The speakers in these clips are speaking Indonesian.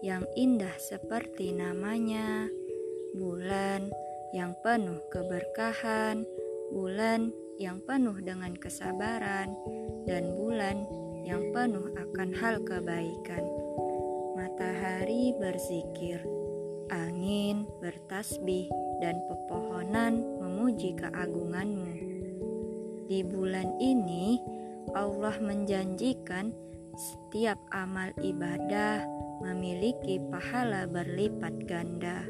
yang indah seperti namanya, bulan yang penuh keberkahan, bulan yang penuh dengan kesabaran, dan bulan yang penuh akan hal kebaikan. Matahari berzikir, angin bertasbih, dan pepohonan memuji keagunganmu. Di bulan ini, Allah menjanjikan setiap amal ibadah memiliki pahala berlipat ganda.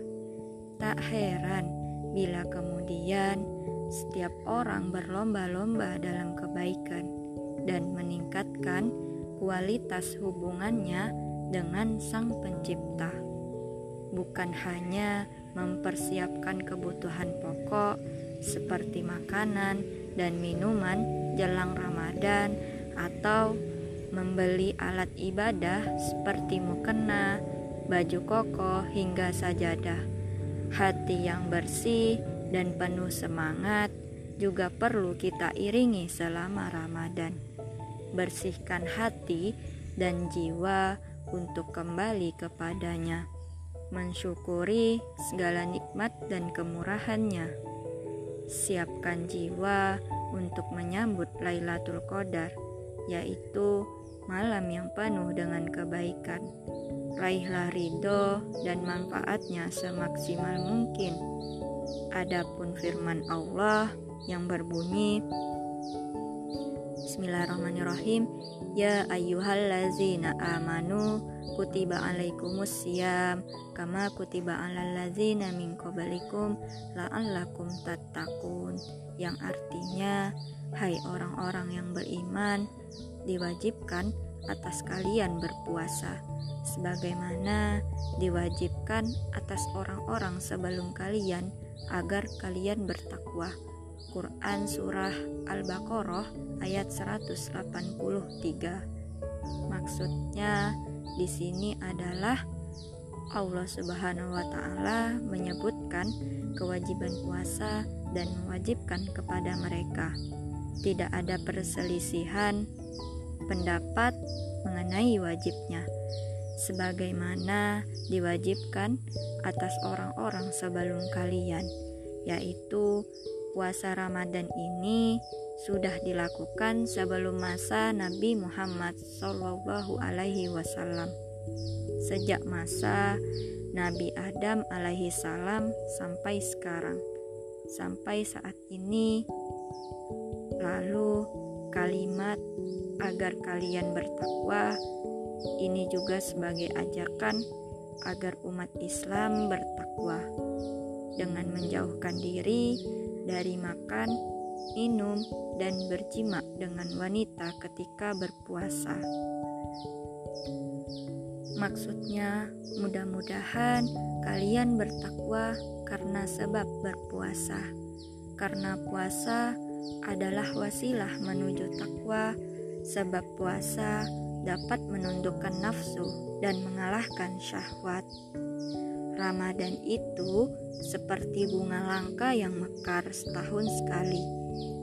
Tak heran bila kemudian setiap orang berlomba-lomba dalam kebaikan dan meningkatkan kualitas hubungannya dengan Sang Pencipta. Bukan hanya mempersiapkan kebutuhan pokok seperti makanan dan minuman jelang Ramadan atau membeli alat ibadah seperti mukena, baju koko hingga sajadah. Hati yang bersih dan penuh semangat juga perlu kita iringi selama Ramadan. Bersihkan hati dan jiwa untuk kembali kepadanya, mensyukuri segala nikmat dan kemurahannya. Siapkan jiwa untuk menyambut Lailatul Qadar, yaitu malam yang penuh dengan kebaikan. Raihlah ridho dan manfaatnya semaksimal mungkin. Adapun firman Allah yang berbunyi Bismillahirrahmanirrahim. Ya ayyuhallazina amanu kutiba alaikumus siyam kama kutiba alal ladzina min qablikum la'allakum tattaqun. Yang artinya hai orang-orang yang beriman diwajibkan atas kalian berpuasa. Sebagaimana diwajibkan atas orang-orang sebelum kalian agar kalian bertakwa. Quran Surah Al-Baqarah ayat 183. Maksudnya di sini adalah Allah Subhanahu wa taala menyebutkan kewajiban puasa dan mewajibkan kepada mereka. Tidak ada perselisihan pendapat mengenai wajibnya, sebagaimana diwajibkan atas orang-orang sebelum kalian, yaitu puasa Ramadan ini sudah dilakukan sebelum masa Nabi Muhammad Shallallahu Alaihi Wasallam. Sejak masa Nabi Adam alaihi salam sampai sekarang, sampai saat ini, lalu kalimat agar kalian bertakwa ini juga sebagai ajakan agar umat Islam bertakwa. Dengan menjauhkan diri dari makan, minum, dan berjima dengan wanita ketika berpuasa. Maksudnya, mudah-mudahan kalian bertakwa karena sebab berpuasa, karena puasa adalah wasilah menuju takwa, sebab puasa dapat menundukkan nafsu dan mengalahkan syahwat. Ramadan itu seperti bunga langka yang mekar setahun sekali,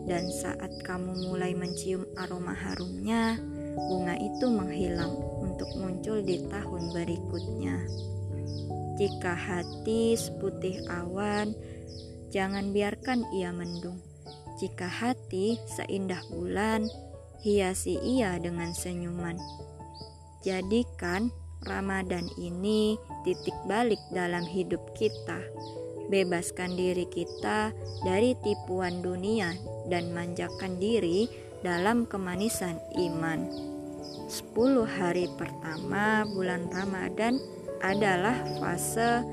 dan saat kamu mulai mencium aroma harumnya, bunga itu menghilang untuk muncul di tahun berikutnya. Jika hati seputih awan, jangan biarkan ia mendung. Jika hati seindah bulan, hiasi ia dengan senyuman. Jadikan Ramadan ini titik balik dalam hidup kita. Bebaskan diri kita dari tipuan dunia dan manjakan diri dalam kemanisan iman. 10 hari pertama bulan Ramadan adalah fase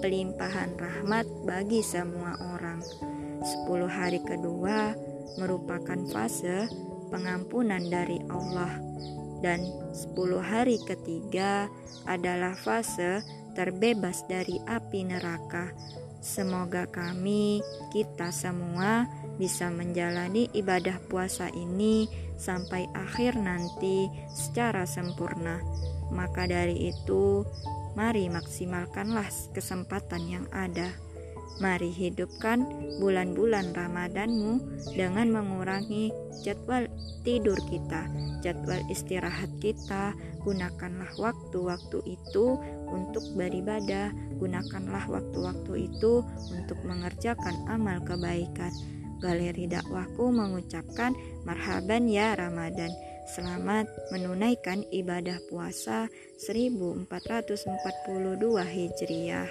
pelimpahan rahmat bagi semua orang. 10 hari kedua merupakan fase pengampunan dari Allah dan 10 hari ketiga adalah fase terbebas dari api neraka. Semoga kami, kita semua bisa menjalani ibadah puasa ini sampai akhir nanti secara sempurna. Maka dari itu, mari maksimalkanlah kesempatan yang ada Mari hidupkan bulan-bulan Ramadanmu dengan mengurangi jadwal tidur kita, jadwal istirahat kita. Gunakanlah waktu-waktu itu untuk beribadah, gunakanlah waktu-waktu itu untuk mengerjakan amal kebaikan. Galeri dakwahku mengucapkan marhaban ya Ramadan. Selamat menunaikan ibadah puasa 1442 Hijriah.